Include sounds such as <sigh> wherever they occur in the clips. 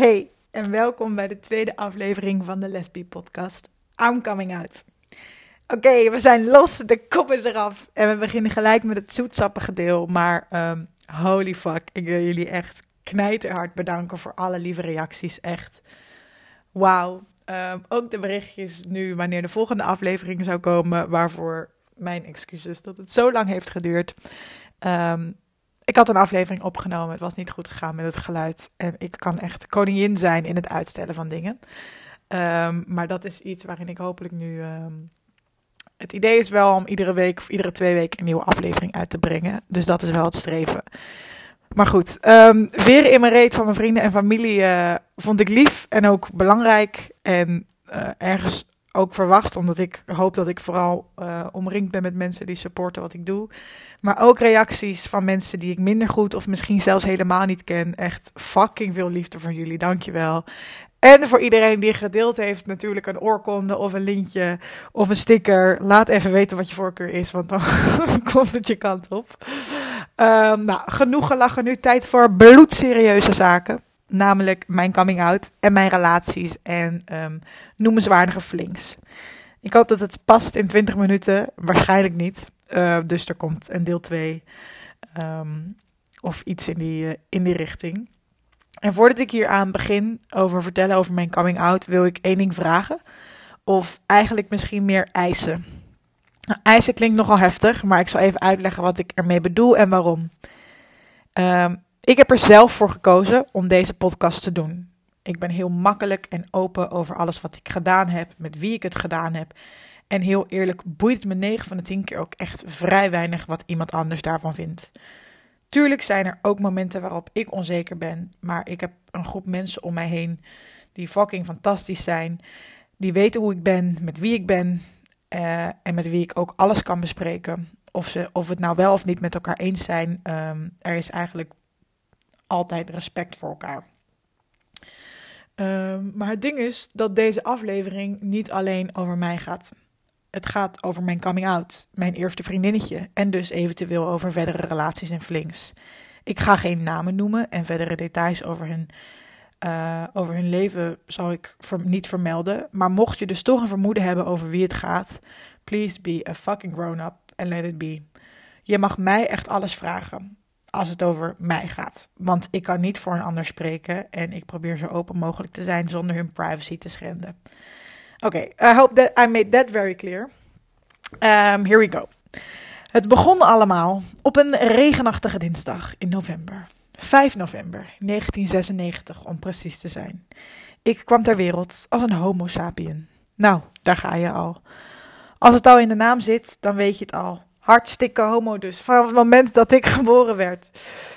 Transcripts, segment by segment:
Hey, en welkom bij de tweede aflevering van de Lesbie podcast. I'm coming out. Oké, we zijn los, de kop is eraf en we beginnen gelijk met het zoetsappige deel. Maar um, holy fuck, ik wil jullie echt knijterhard bedanken voor alle lieve reacties. Echt, wauw. Um, ook de berichtjes nu wanneer de volgende aflevering zou komen, waarvoor mijn excuses dat het zo lang heeft geduurd. Um, ik had een aflevering opgenomen. Het was niet goed gegaan met het geluid. En ik kan echt koningin zijn in het uitstellen van dingen. Um, maar dat is iets waarin ik hopelijk nu. Um, het idee is wel om iedere week of iedere twee weken een nieuwe aflevering uit te brengen. Dus dat is wel het streven. Maar goed, um, weer in mijn reet van mijn vrienden en familie uh, vond ik lief en ook belangrijk. En uh, ergens ook verwacht, omdat ik hoop dat ik vooral uh, omringd ben met mensen die supporten wat ik doe. Maar ook reacties van mensen die ik minder goed of misschien zelfs helemaal niet ken. Echt fucking veel liefde van jullie, dankjewel. En voor iedereen die gedeeld heeft, natuurlijk een oorkonde of een lintje of een sticker. Laat even weten wat je voorkeur is, want dan <laughs> komt het je kant op. Um, nou, genoeg gelachen nu. Tijd voor bloedserieuze zaken. Namelijk mijn coming out en mijn relaties en um, noemenswaardige flinks. Ik hoop dat het past in 20 minuten. Waarschijnlijk niet. Uh, dus er komt een deel 2 um, of iets in die, uh, in die richting. En voordat ik hier aan begin over vertellen over mijn coming out, wil ik één ding vragen. Of eigenlijk misschien meer eisen. Nou, eisen klinkt nogal heftig, maar ik zal even uitleggen wat ik ermee bedoel en waarom. Um, ik heb er zelf voor gekozen om deze podcast te doen. Ik ben heel makkelijk en open over alles wat ik gedaan heb, met wie ik het gedaan heb. En heel eerlijk boeit me 9 van de 10 keer ook echt vrij weinig wat iemand anders daarvan vindt. Tuurlijk zijn er ook momenten waarop ik onzeker ben, maar ik heb een groep mensen om mij heen die fucking fantastisch zijn. Die weten hoe ik ben, met wie ik ben uh, en met wie ik ook alles kan bespreken. Of, ze, of het nou wel of niet met elkaar eens zijn, um, er is eigenlijk altijd respect voor elkaar. Um, maar het ding is dat deze aflevering niet alleen over mij gaat. Het gaat over mijn coming out, mijn eerste vriendinnetje en dus eventueel over verdere relaties en flings. Ik ga geen namen noemen en verdere details over hun, uh, over hun leven zal ik niet vermelden. Maar mocht je dus toch een vermoeden hebben over wie het gaat, please be a fucking grown-up and let it be. Je mag mij echt alles vragen als het over mij gaat. Want ik kan niet voor een ander spreken en ik probeer zo open mogelijk te zijn zonder hun privacy te schenden. Oké, I hope that I made that very clear. Um, here we go. Het begon allemaal op een regenachtige dinsdag in november. 5 november 1996 om precies te zijn. Ik kwam ter wereld als een homo sapien. Nou, daar ga je al. Als het al in de naam zit, dan weet je het al. Hartstikke homo dus. Vanaf het moment dat ik <laughs> geboren werd.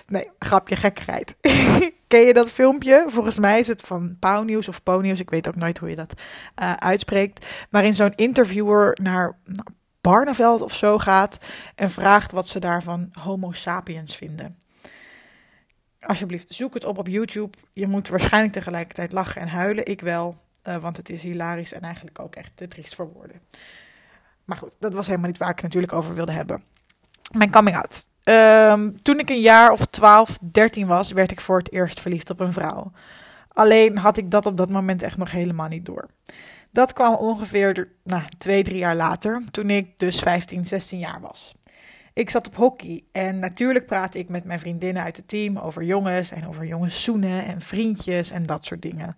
Nee, grapje, gekkigheid. <laughs> Ken je dat filmpje? Volgens mij is het van Pauwnieuws of Ponieuws. Ik weet ook nooit hoe je dat uh, uitspreekt. Waarin zo'n interviewer naar nou, Barneveld of zo gaat. En vraagt wat ze daarvan homo sapiens vinden. Alsjeblieft, zoek het op op YouTube. Je moet waarschijnlijk tegelijkertijd lachen en huilen. Ik wel, uh, want het is hilarisch en eigenlijk ook echt te triest voor woorden. Maar goed, dat was helemaal niet waar ik het natuurlijk over wilde hebben. Mijn coming out. Um, toen ik een jaar of 12, 13 was, werd ik voor het eerst verliefd op een vrouw. Alleen had ik dat op dat moment echt nog helemaal niet door. Dat kwam ongeveer nou, twee, drie jaar later, toen ik dus 15, 16 jaar was. Ik zat op hockey en natuurlijk praatte ik met mijn vriendinnen uit het team over jongens en over jongens zoenen en vriendjes en dat soort dingen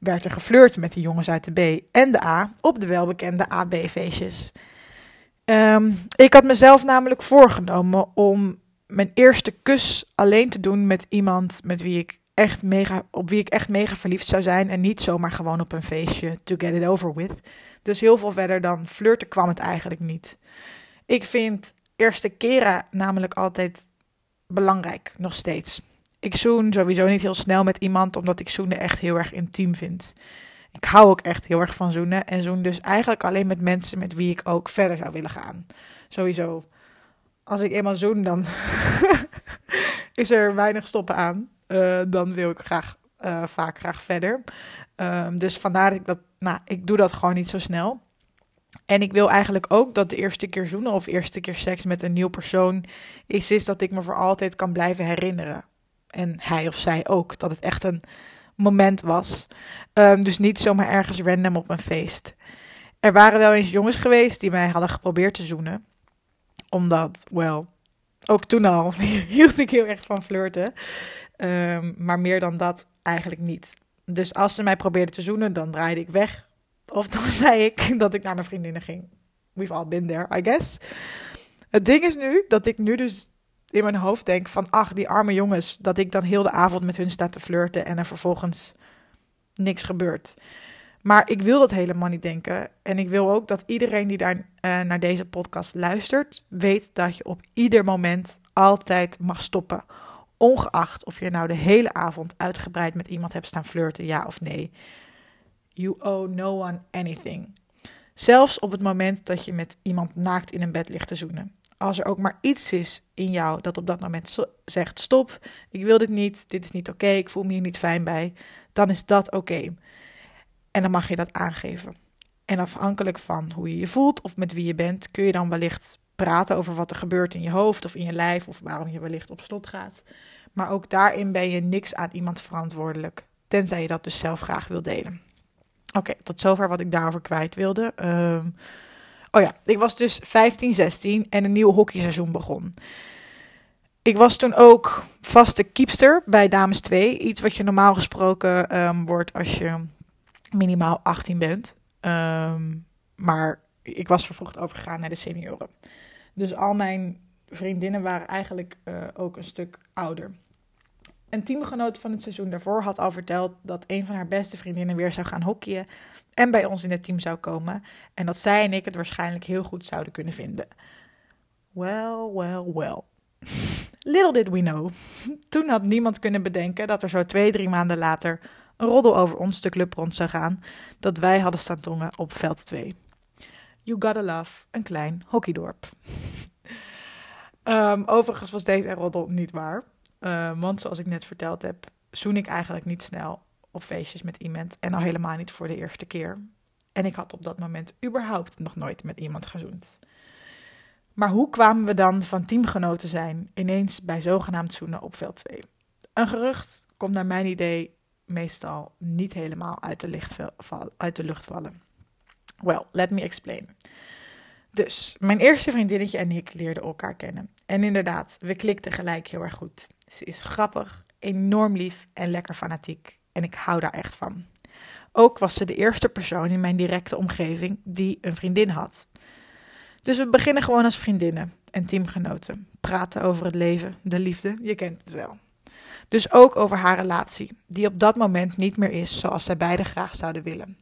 werd er geflirt met de jongens uit de B en de A op de welbekende AB-feestjes. Um, ik had mezelf namelijk voorgenomen om mijn eerste kus alleen te doen met iemand met wie ik echt mega, op wie ik echt mega verliefd zou zijn en niet zomaar gewoon op een feestje to get it over with. Dus heel veel verder dan flirten kwam het eigenlijk niet. Ik vind eerste keren namelijk altijd belangrijk, nog steeds. Ik zoen sowieso niet heel snel met iemand, omdat ik zoenen echt heel erg intiem vind. Ik hou ook echt heel erg van zoenen en zoen dus eigenlijk alleen met mensen met wie ik ook verder zou willen gaan. Sowieso. Als ik eenmaal zoen, dan <laughs> is er weinig stoppen aan. Uh, dan wil ik graag, uh, vaak graag verder. Uh, dus vandaar dat ik dat, nou, ik doe dat gewoon niet zo snel. En ik wil eigenlijk ook dat de eerste keer zoenen of eerste keer seks met een nieuw persoon is, is dat ik me voor altijd kan blijven herinneren en hij of zij ook. Dat het echt een moment was. Ehm, dus niet zomaar ergens random op een feest. Er waren wel eens jongens geweest die mij hadden geprobeerd te zoenen. Omdat, wel, ook toen al <laughs> hield ik heel erg van flirten. Ehm, maar meer dan dat eigenlijk niet. Dus als ze mij probeerden te zoenen, dan draaide ik weg. Of dan <laughs> zei ik dat ik naar mijn vriendinnen ging. We've all been there, I guess. Het ding is nu dat ik nu dus in mijn hoofd denk van... ach, die arme jongens, dat ik dan heel de avond met hun sta te flirten... en er vervolgens niks gebeurt. Maar ik wil dat helemaal niet denken. En ik wil ook dat iedereen die daar uh, naar deze podcast luistert... weet dat je op ieder moment altijd mag stoppen Ongeacht of je nou de hele avond uitgebreid met iemand hebt staan flirten, ja of nee. You owe no one anything. Zelfs op het moment dat je met iemand naakt in een bed ligt te zoenen. Als er ook maar iets is in jou dat op dat moment zegt: stop, ik wil dit niet, dit is niet oké, ik voel me hier niet fijn bij, dan is dat oké. En dan mag je dat aangeven. En afhankelijk van hoe je je voelt of met wie je bent, kun je dan wellicht praten over wat er gebeurt in je hoofd of in je lijf of waarom je wellicht op slot gaat. Maar ook daarin ben je niks aan iemand verantwoordelijk, tenzij je dat dus zelf graag wil delen. Oké, tot zover wat ik daarover kwijt wilde. Ehm, oh ja, ik was dus 15, 16 en een nieuw hockeyseizoen begon. Ik was toen ook vaste keepster bij Dames 2. Iets wat je normaal gesproken um, wordt als je minimaal 18 bent. Ehm, maar ik was vervroegd overgegaan naar de senioren. Dus al mijn vriendinnen waren eigenlijk uh, ook een stuk ouder. Een teamgenoot van het seizoen daarvoor had al verteld dat een van haar beste vriendinnen weer zou gaan hockeyen en bij ons in het team zou komen. En dat zij en ik het waarschijnlijk heel goed zouden kunnen vinden. Well, well, well. <laughs> Little did we know. <laughs> Toen had niemand kunnen bedenken dat er zo twee, drie maanden later een roddel over ons de club rond zou gaan dat wij hadden staan tongen op veld 2. You gotta love, een klein hockeydorp. Um, <laughs> overigens was deze roddel niet waar. Uh, want zoals ik net verteld heb, zoen ik eigenlijk niet snel op feestjes met iemand. En al helemaal niet voor de eerste keer. En ik had op dat moment überhaupt nog nooit met iemand gezoend. Maar hoe kwamen we dan van teamgenoten zijn ineens bij zogenaamd zoenen op veld 2? Een gerucht komt naar mijn idee meestal niet helemaal uit de, uit de lucht vallen. Well, let me explain. Dus mijn eerste vriendinnetje en ik leerden elkaar kennen. En inderdaad, we klikten gelijk heel erg goed. Ze is grappig, enorm lief en lekker fanatiek. En ik hou daar echt van. Ook was ze de eerste persoon in mijn directe omgeving die een vriendin had. Dus we beginnen gewoon als vriendinnen en teamgenoten. Praten over het leven, de liefde, je kent het wel. Dus ook over haar relatie, die op dat moment niet meer is zoals zij beiden graag zouden willen.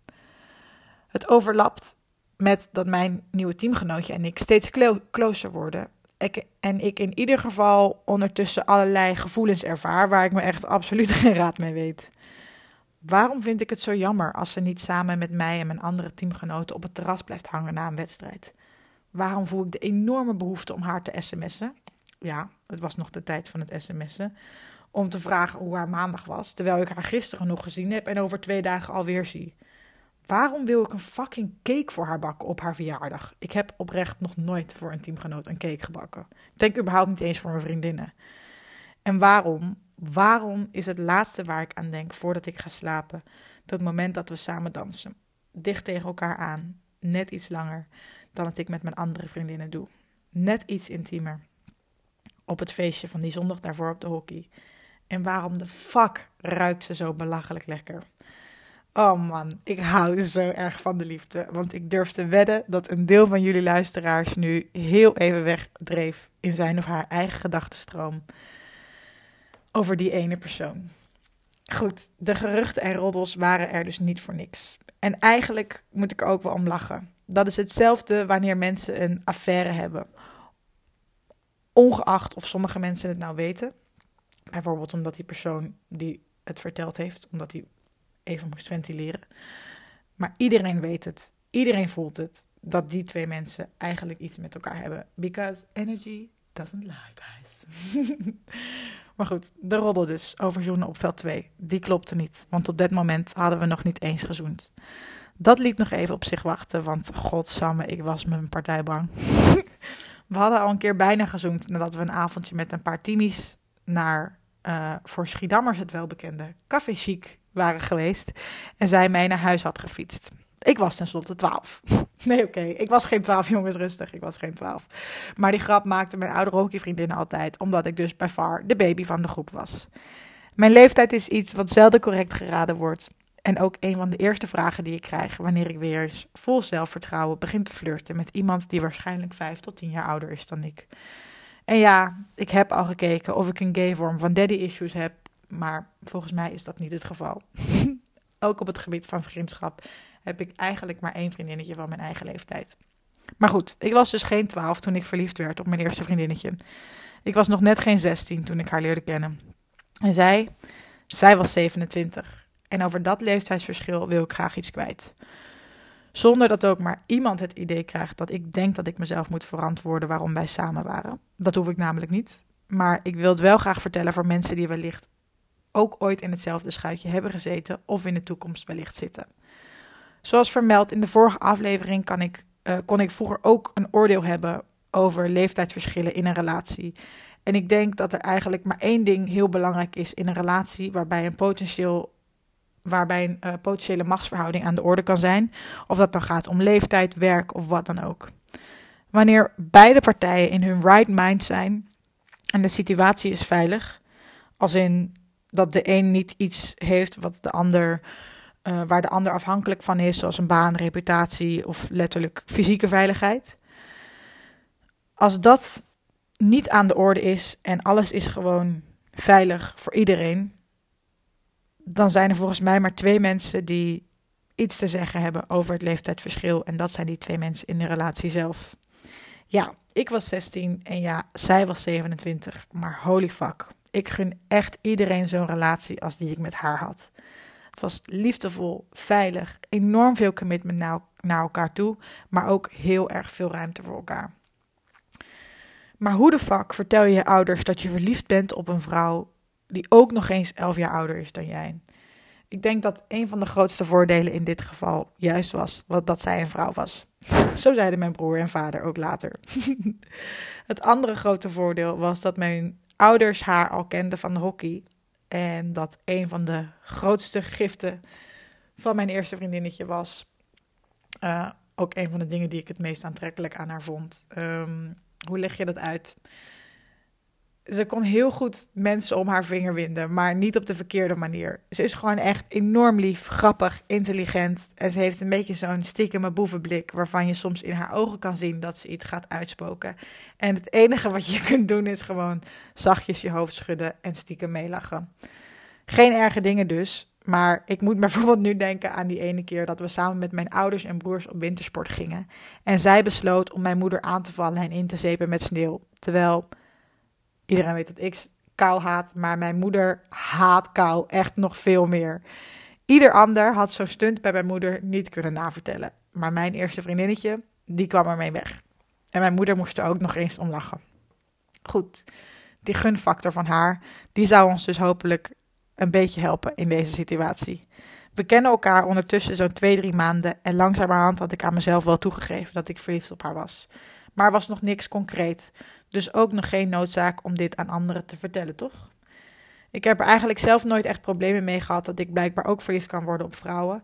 Het overlapt met dat mijn nieuwe teamgenootje en ik steeds closer worden. Ik, en ik in ieder geval ondertussen allerlei gevoelens ervaar waar ik me echt absoluut <laughs> geen raad mee weet. Waarom vind ik het zo jammer als ze niet samen met mij en mijn andere teamgenoten op het terras blijft hangen na een wedstrijd? Waarom voel ik de enorme behoefte om haar te sms'en? Ja, het was nog de tijd van het sms'en. Om te vragen hoe haar maandag was, terwijl ik haar gisteren nog gezien heb en over twee dagen alweer zie. Waarom wil ik een fucking cake voor haar bakken op haar verjaardag? Ik heb oprecht nog nooit voor een teamgenoot een cake gebakken. Ik denk überhaupt niet eens voor mijn vriendinnen. En waarom? Waarom is het laatste waar ik aan denk voordat ik ga slapen dat moment dat we samen dansen? Dicht tegen elkaar aan, net iets langer dan het ik met mijn andere vriendinnen doe. Net iets intiemer. Op het feestje van die zondag daarvoor op de hockey. En waarom de fuck ruikt ze zo belachelijk lekker? Oh man, ik hou zo erg van de liefde. Want ik durf te wedden dat een deel van jullie luisteraars nu heel even wegdreef in zijn of haar eigen gedachtenstroom over die ene persoon. Goed, de geruchten en roddels waren er dus niet voor niks. En eigenlijk moet ik er ook wel om lachen. Dat is hetzelfde wanneer mensen een affaire hebben. Ongeacht of sommige mensen het nou weten. Bijvoorbeeld omdat die persoon die het verteld heeft, omdat hij even moest ventileren. Maar iedereen weet het. Iedereen voelt het. Dat die twee mensen eigenlijk iets met elkaar hebben. Because energy doesn't lie, guys. <laughs> maar goed, de roddel dus over zoenen op veld 2. Die klopte niet. Want op dat moment hadden we nog niet eens gezoend. Dat liet nog even op zich wachten. Want godsamme, ik was een partij bang. <laughs> we hadden al een keer bijna gezoend. Nadat we een avondje met een paar teamies naar... Uh, voor Schiedammers het welbekende Café Chic waren geweest en zij mij naar huis had gefietst. Ik was tenslotte 12. <laughs> Nee, oké. Ik was geen 12, jongens, rustig. Ik was geen 12. Maar die grap maakte mijn oude hockeyvriendinnen altijd, omdat ik dus bij far de baby van de groep was. Mijn leeftijd is iets wat zelden correct geraden wordt. En ook een van de eerste vragen die ik krijg wanneer ik weer eens vol zelfvertrouwen begin te flirten met iemand die waarschijnlijk 5 tot 10 jaar ouder is dan ik. En ja, ik heb al gekeken of ik een gay vorm van daddy issues heb, maar volgens mij is dat niet het geval. <laughs> ook op het gebied van vriendschap heb ik eigenlijk maar één vriendinnetje van mijn eigen leeftijd. Maar goed, ik was dus geen 12 toen ik verliefd werd op mijn eerste vriendinnetje. Ik was nog net geen 16 toen ik haar leerde kennen. En zij, zij was 27. En over dat leeftijdsverschil wil ik graag iets kwijt. Zonder dat ook maar iemand het idee krijgt dat ik denk dat ik mezelf moet verantwoorden waarom wij samen waren. Dat hoef ik namelijk niet. Maar ik wil het wel graag vertellen voor mensen die wellicht ook ooit in hetzelfde schuitje hebben gezeten of in de toekomst wellicht zitten. Zoals vermeld in de vorige aflevering kan ik, uh, kon ik vroeger ook een oordeel hebben over leeftijdsverschillen in een relatie. En ik denk dat er eigenlijk maar één ding heel belangrijk is in een relatie waarbij een potentieel waarbij een uh, potentiële machtsverhouding aan de orde kan zijn, of dat dan gaat om leeftijd, werk of wat dan ook. Wanneer beide partijen in hun right mind zijn en de situatie is veilig, als in dat de een niet iets heeft wat de ander, uh, waar de ander afhankelijk van is, zoals een baan, reputatie of letterlijk fysieke veiligheid. Als dat niet aan de orde is en alles is gewoon veilig voor iedereen, dan zijn er volgens mij maar twee mensen die iets te zeggen hebben over het leeftijdsverschil. En dat zijn die twee mensen in de relatie zelf. Ja, ik was 16 en ja, zij was 27. Maar holy fuck. Ik gun echt iedereen zo'n relatie als die ik met haar had. Het was liefdevol, veilig, enorm veel commitment naar, naar elkaar toe, maar ook heel erg veel ruimte voor elkaar. Maar hoe de fuck vertel je je ouders dat je verliefd bent op een vrouw die ook nog eens 11 jaar ouder is dan jij? Ik denk dat een van de grootste voordelen in dit geval juist was dat zij een vrouw was. <laughs> Zo zeiden mijn broer en vader ook later. <laughs> het andere grote voordeel was dat mijn ouders haar al kenden van de hockey. En dat een van de grootste giften van mijn eerste vriendinnetje was. Uh, ook een van de dingen die ik het meest aantrekkelijk aan haar vond. Um, hoe leg je dat uit? Ze kon heel goed mensen om haar vinger winden, maar niet op de verkeerde manier. Ze is gewoon echt enorm lief, grappig, intelligent. En ze heeft een beetje zo'n stiekeme boevenblik, waarvan je soms in haar ogen kan zien dat ze iets gaat uitspoken. En het enige wat je <laughs> kunt doen is gewoon zachtjes je hoofd schudden en stiekem meelachen. Geen erge dingen dus, maar ik moet <laughs> bijvoorbeeld nu denken aan die ene keer dat we samen met mijn ouders en broers op wintersport gingen. En zij besloot om mijn moeder aan te vallen en in te zeepen met sneeuw. Terwijl iedereen weet dat ik kou haat, maar mijn moeder haat kou echt nog veel meer. Ieder ander had zo'n stunt bij mijn moeder niet kunnen navertellen. Maar mijn eerste vriendinnetje, die kwam ermee weg. En mijn moeder moest er ook nog eens om lachen. Goed, die gunfactor van haar, die zou ons dus hopelijk een beetje helpen in deze situatie. We kennen elkaar ondertussen zo'n twee, drie maanden en langzamerhand had ik aan mezelf wel toegegeven dat ik verliefd op haar was. Maar was nog niks concreet, dus ook nog geen noodzaak om dit aan anderen te vertellen, toch? Ik heb er eigenlijk zelf nooit echt problemen mee gehad dat ik blijkbaar ook verliefd kan worden op vrouwen.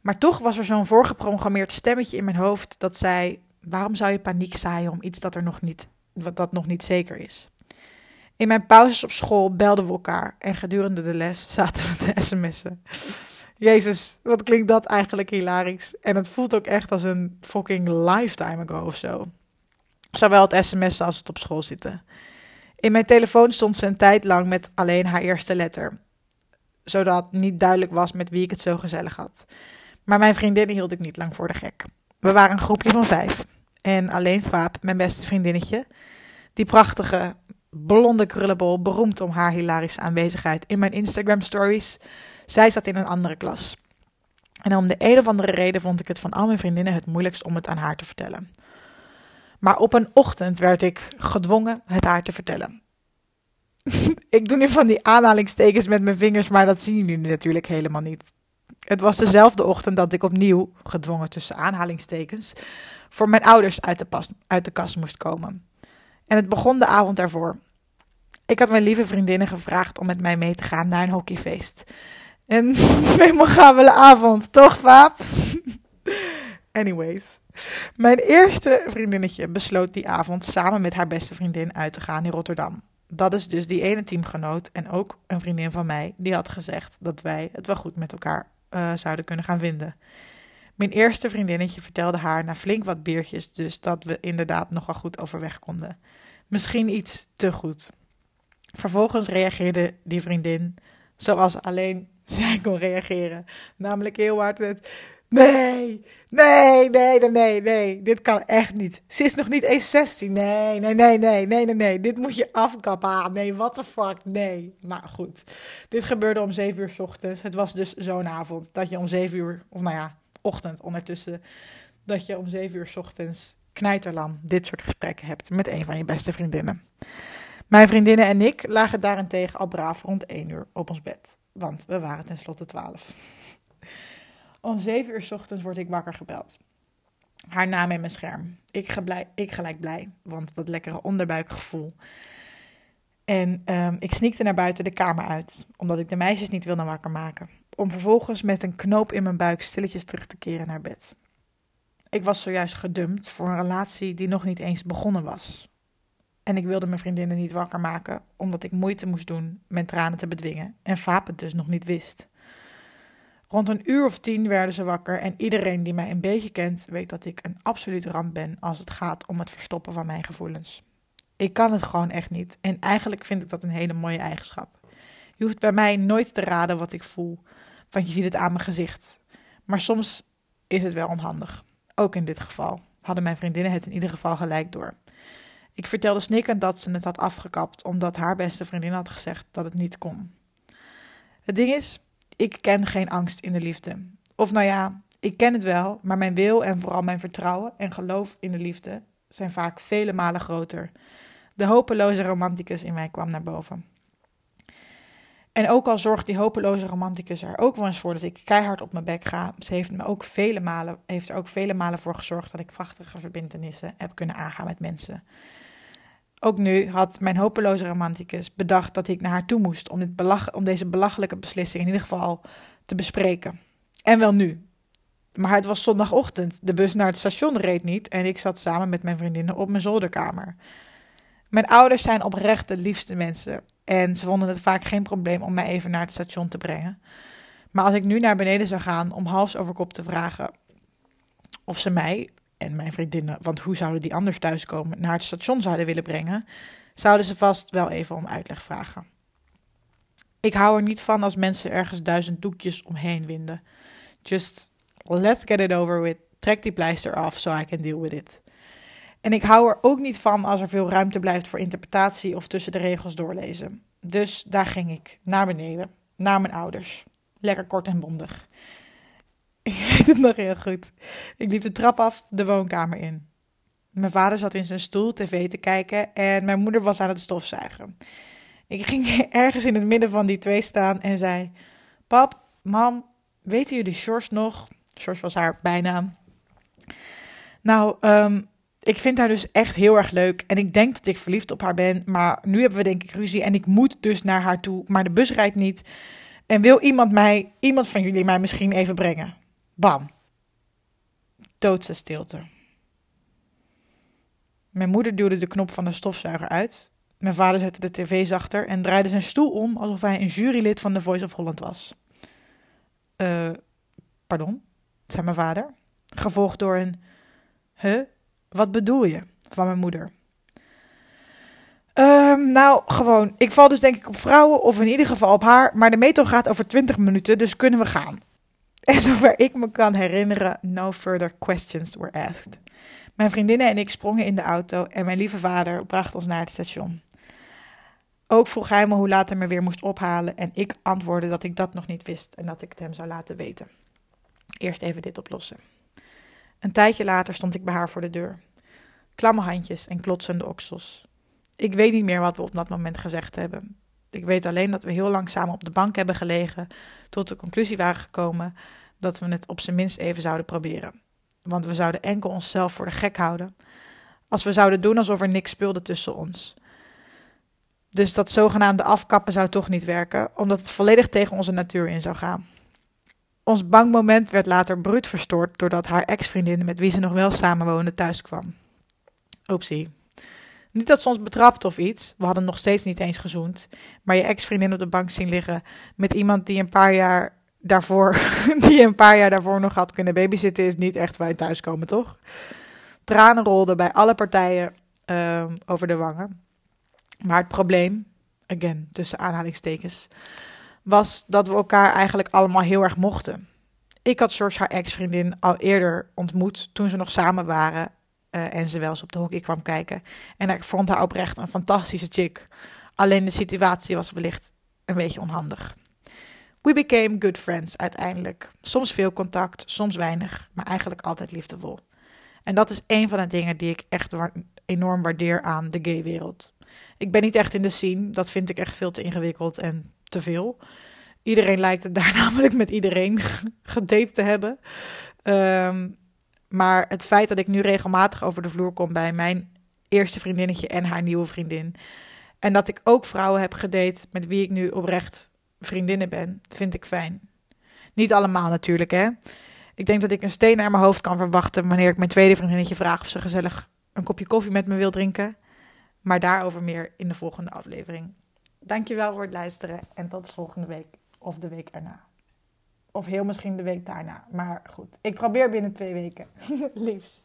Maar toch was er zo'n voorgeprogrammeerd stemmetje in mijn hoofd dat zei: waarom zou je paniek zaaien om iets dat er nog niet, dat nog niet zeker is? In mijn pauzes op school belden we elkaar en gedurende de les zaten we te sms'en. Jezus, wat klinkt dat eigenlijk hilarisch. En het voelt ook echt als een fucking lifetime ago of zo. Zowel het sms'en als het op school zitten. In mijn telefoon stond ze een tijd lang met alleen haar eerste letter. Zodat niet duidelijk was met wie ik het zo gezellig had. Maar mijn vriendinnen hield ik niet lang voor de gek. We waren een groepje van vijf. En alleen Vaap, mijn beste vriendinnetje, die prachtige blonde krullenbol, beroemd om haar hilarische aanwezigheid in mijn Instagram stories. Zij zat in een andere klas. En om de een of andere reden vond ik het van al mijn vriendinnen het moeilijkst om het aan haar te vertellen. Maar op een ochtend werd ik gedwongen het haar te vertellen. <laughs> ik doe nu van die aanhalingstekens met mijn vingers, maar dat zien jullie natuurlijk helemaal niet. Het was dezelfde ochtend dat ik opnieuw, gedwongen tussen aanhalingstekens, voor mijn ouders uit de, uit de kast moest komen. En het begon de avond daarvoor. Ik had mijn lieve vriendinnen gevraagd om met mij mee te gaan naar een hockeyfeest. <laughs> Een memorabele avond, toch, Vaap? <laughs> Anyways. Mijn eerste vriendinnetje besloot die avond samen met haar beste vriendin uit te gaan in Rotterdam. Dat is dus die ene teamgenoot en ook een vriendin van mij die had gezegd dat wij het wel goed met elkaar uh, zouden kunnen gaan vinden. Mijn eerste vriendinnetje vertelde haar na flink wat biertjes dus dat we inderdaad nogal goed overweg konden. Misschien iets te goed. Vervolgens reageerde die vriendin zoals alleen <laughs> zij kon reageren. Namelijk heel hard met: Nee, nee, nee, nee, nee, nee, dit kan echt niet. Ze is nog niet eens 16. Nee, nee, nee, nee, nee, nee. Dit moet je afkappen. Ah, nee, what the fuck, nee. Maar goed, dit gebeurde om 7 uur s ochtends. Het was dus zo'n avond dat je om 7 uur, of nou ja, ochtend ondertussen, dat je om 7 uur s ochtends knijterlam dit soort gesprekken hebt met een van je beste vriendinnen. Mijn vriendinnen en ik lagen daarentegen al braaf rond 1 uur op ons bed, want we waren tenslotte 12. Om 7 uur s ochtends word ik wakker gebeld. Haar naam in mijn scherm. Ik, geblij, ik gelijk blij, want dat lekkere onderbuikgevoel. En um, ik sneakte naar buiten de kamer uit, omdat ik de meisjes niet wilde wakker maken. Om vervolgens met een knoop in mijn buik stilletjes terug te keren naar bed. Ik was zojuist gedumpt voor een relatie die nog niet eens begonnen was. En ik wilde mijn vriendinnen niet wakker maken, omdat ik moeite moest doen mijn tranen te bedwingen en Vaap het dus nog niet wist. Rond een uur of tien werden ze wakker en iedereen die mij een beetje kent weet dat ik een absoluut ramp ben als het gaat om het verstoppen van mijn gevoelens. Ik kan het gewoon echt niet en eigenlijk vind ik dat een hele mooie eigenschap. Je hoeft bij mij nooit te raden wat ik voel, want je ziet het aan mijn gezicht. Maar soms is het wel onhandig. Ook in dit geval hadden mijn vriendinnen het in ieder geval gelijk door. Ik vertelde snikkend dat ze het had afgekapt omdat haar beste vriendin had gezegd dat het niet kon. Het ding is, ik ken geen angst in de liefde. Of nou ja, ik ken het wel, maar mijn wil en vooral mijn vertrouwen en geloof in de liefde zijn vaak vele malen groter. De hopeloze romanticus in mij kwam naar boven. En ook al zorgt die hopeloze romanticus er ook wel eens voor dat ik keihard op mijn bek ga, ze heeft, me ook vele malen, heeft er ook vele malen voor gezorgd dat ik prachtige verbindenissen heb kunnen aangaan met mensen. Ook nu had mijn hopeloze romanticus bedacht dat ik naar haar toe moest om, dit belach om deze belachelijke beslissing in ieder geval te bespreken. En wel nu. Maar het was zondagochtend, de bus naar het station reed niet en ik zat samen met mijn vriendinnen op mijn zolderkamer. Mijn ouders zijn oprecht de liefste mensen en ze vonden het vaak geen probleem om mij even naar het station te brengen. Maar als ik nu naar beneden zou gaan om hals over kop te vragen of ze mij en mijn vriendinnen, want hoe zouden die anders thuiskomen, naar het station zouden willen brengen, zouden ze vast wel even om uitleg vragen. Ik hou er niet van als mensen ergens duizend doekjes omheen winden. Just let's get it over with. Trek die pleister af so I can deal with it. En ik hou er ook niet van als er veel ruimte blijft voor interpretatie of tussen de regels doorlezen. Dus daar ging ik, naar beneden, naar mijn ouders. Lekker kort en bondig. <laughs> Ik weet het nog heel goed. Ik liep de trap af, de woonkamer in. Mijn vader zat in zijn stoel tv te kijken en mijn moeder was aan het stofzuigen. Ik ging <laughs> ergens in het midden van die twee staan en zei: Pap, mam, weten jullie Sjors nog? Sjors was haar bijnaam. Nou, um, ik vind haar dus echt heel erg leuk. En ik denk dat ik verliefd op haar ben. Maar nu hebben we denk ik ruzie. En ik moet dus naar haar toe. Maar de bus rijdt niet. En wil iemand mij, iemand van jullie mij misschien even brengen? Bam. Doodse stilte. Mijn moeder duwde de knop van de stofzuiger uit. Mijn vader zette de tv zachter en draaide zijn stoel om alsof hij een jurylid van The Voice of Holland was. Eh, pardon, zei mijn vader. Gevolgd door een, huh, wat bedoel je? Van mijn moeder. Um, nou, gewoon. Ik val dus denk ik op vrouwen, of in ieder geval op haar. Maar de metro gaat over 20 minuten, dus kunnen we gaan. En zover ik me kan herinneren, no further questions were asked. Mijn vriendinnen en ik sprongen in de auto en mijn lieve vader bracht ons naar het station. Ook vroeg hij me hoe laat hij me weer moest ophalen en ik antwoordde dat ik dat nog niet wist en dat ik het hem zou laten weten. Eerst even dit oplossen. Een tijdje later stond ik bij haar voor de deur. Klamme handjes en klotsende oksels. Ik weet niet meer wat we op dat moment gezegd hebben. Ik weet alleen dat we heel lang samen op de bank hebben gelegen, tot de conclusie waren gekomen dat we het op zijn minst even zouden proberen. Want we zouden enkel onszelf voor de gek houden, als we zouden doen alsof er niks speelde tussen ons. Dus dat zogenaamde afkappen zou toch niet werken, omdat het volledig tegen onze natuur in zou gaan. Ons bankmoment werd later bruut verstoord doordat haar ex-vriendin, met wie ze nog wel samenwoonde, thuis kwam. Oepsie. Niet dat ze ons betrapt of iets, we hadden nog steeds niet eens gezoend, maar je ex-vriendin op de bank zien liggen met iemand die een paar jaar daarvoor, <laughs> die een paar jaar daarvoor nog had kunnen babysitten, is niet echt wij thuiskomen, toch? Tranen rolden bij alle partijen uh, over de wangen. Maar het probleem, again, tussen aanhalingstekens, was dat we elkaar eigenlijk allemaal heel erg mochten. Ik had George, haar ex-vriendin, al eerder ontmoet toen ze nog samen waren uh, en ze wel eens op de hockey kwam kijken. En ik vond haar oprecht een fantastische chick. Alleen de situatie was wellicht een beetje onhandig. We became good friends uiteindelijk. Soms veel contact, soms weinig, maar eigenlijk altijd liefdevol. En dat is een van de dingen die ik echt enorm waardeer aan de gay-wereld. Ik ben niet echt in de scene, dat vind ik echt veel te ingewikkeld en te veel. Iedereen lijkt het <laughs> daar namelijk met iedereen <laughs> gedate te hebben. Um, maar het feit dat ik nu regelmatig over de vloer kom bij mijn eerste vriendinnetje en haar nieuwe vriendin. En dat ik ook vrouwen heb gedate met wie ik nu oprecht vriendinnen ben, vind ik fijn. Niet allemaal natuurlijk, hè. Ik denk dat ik een steen naar mijn hoofd kan verwachten wanneer ik mijn tweede vriendinnetje vraag of ze gezellig een kopje koffie met me wil drinken. Maar daarover meer in de volgende aflevering. Dankjewel voor het luisteren en tot de volgende week of de week erna. Of heel misschien de week daarna. Maar goed, ik probeer binnen twee weken. <laughs> Liefs.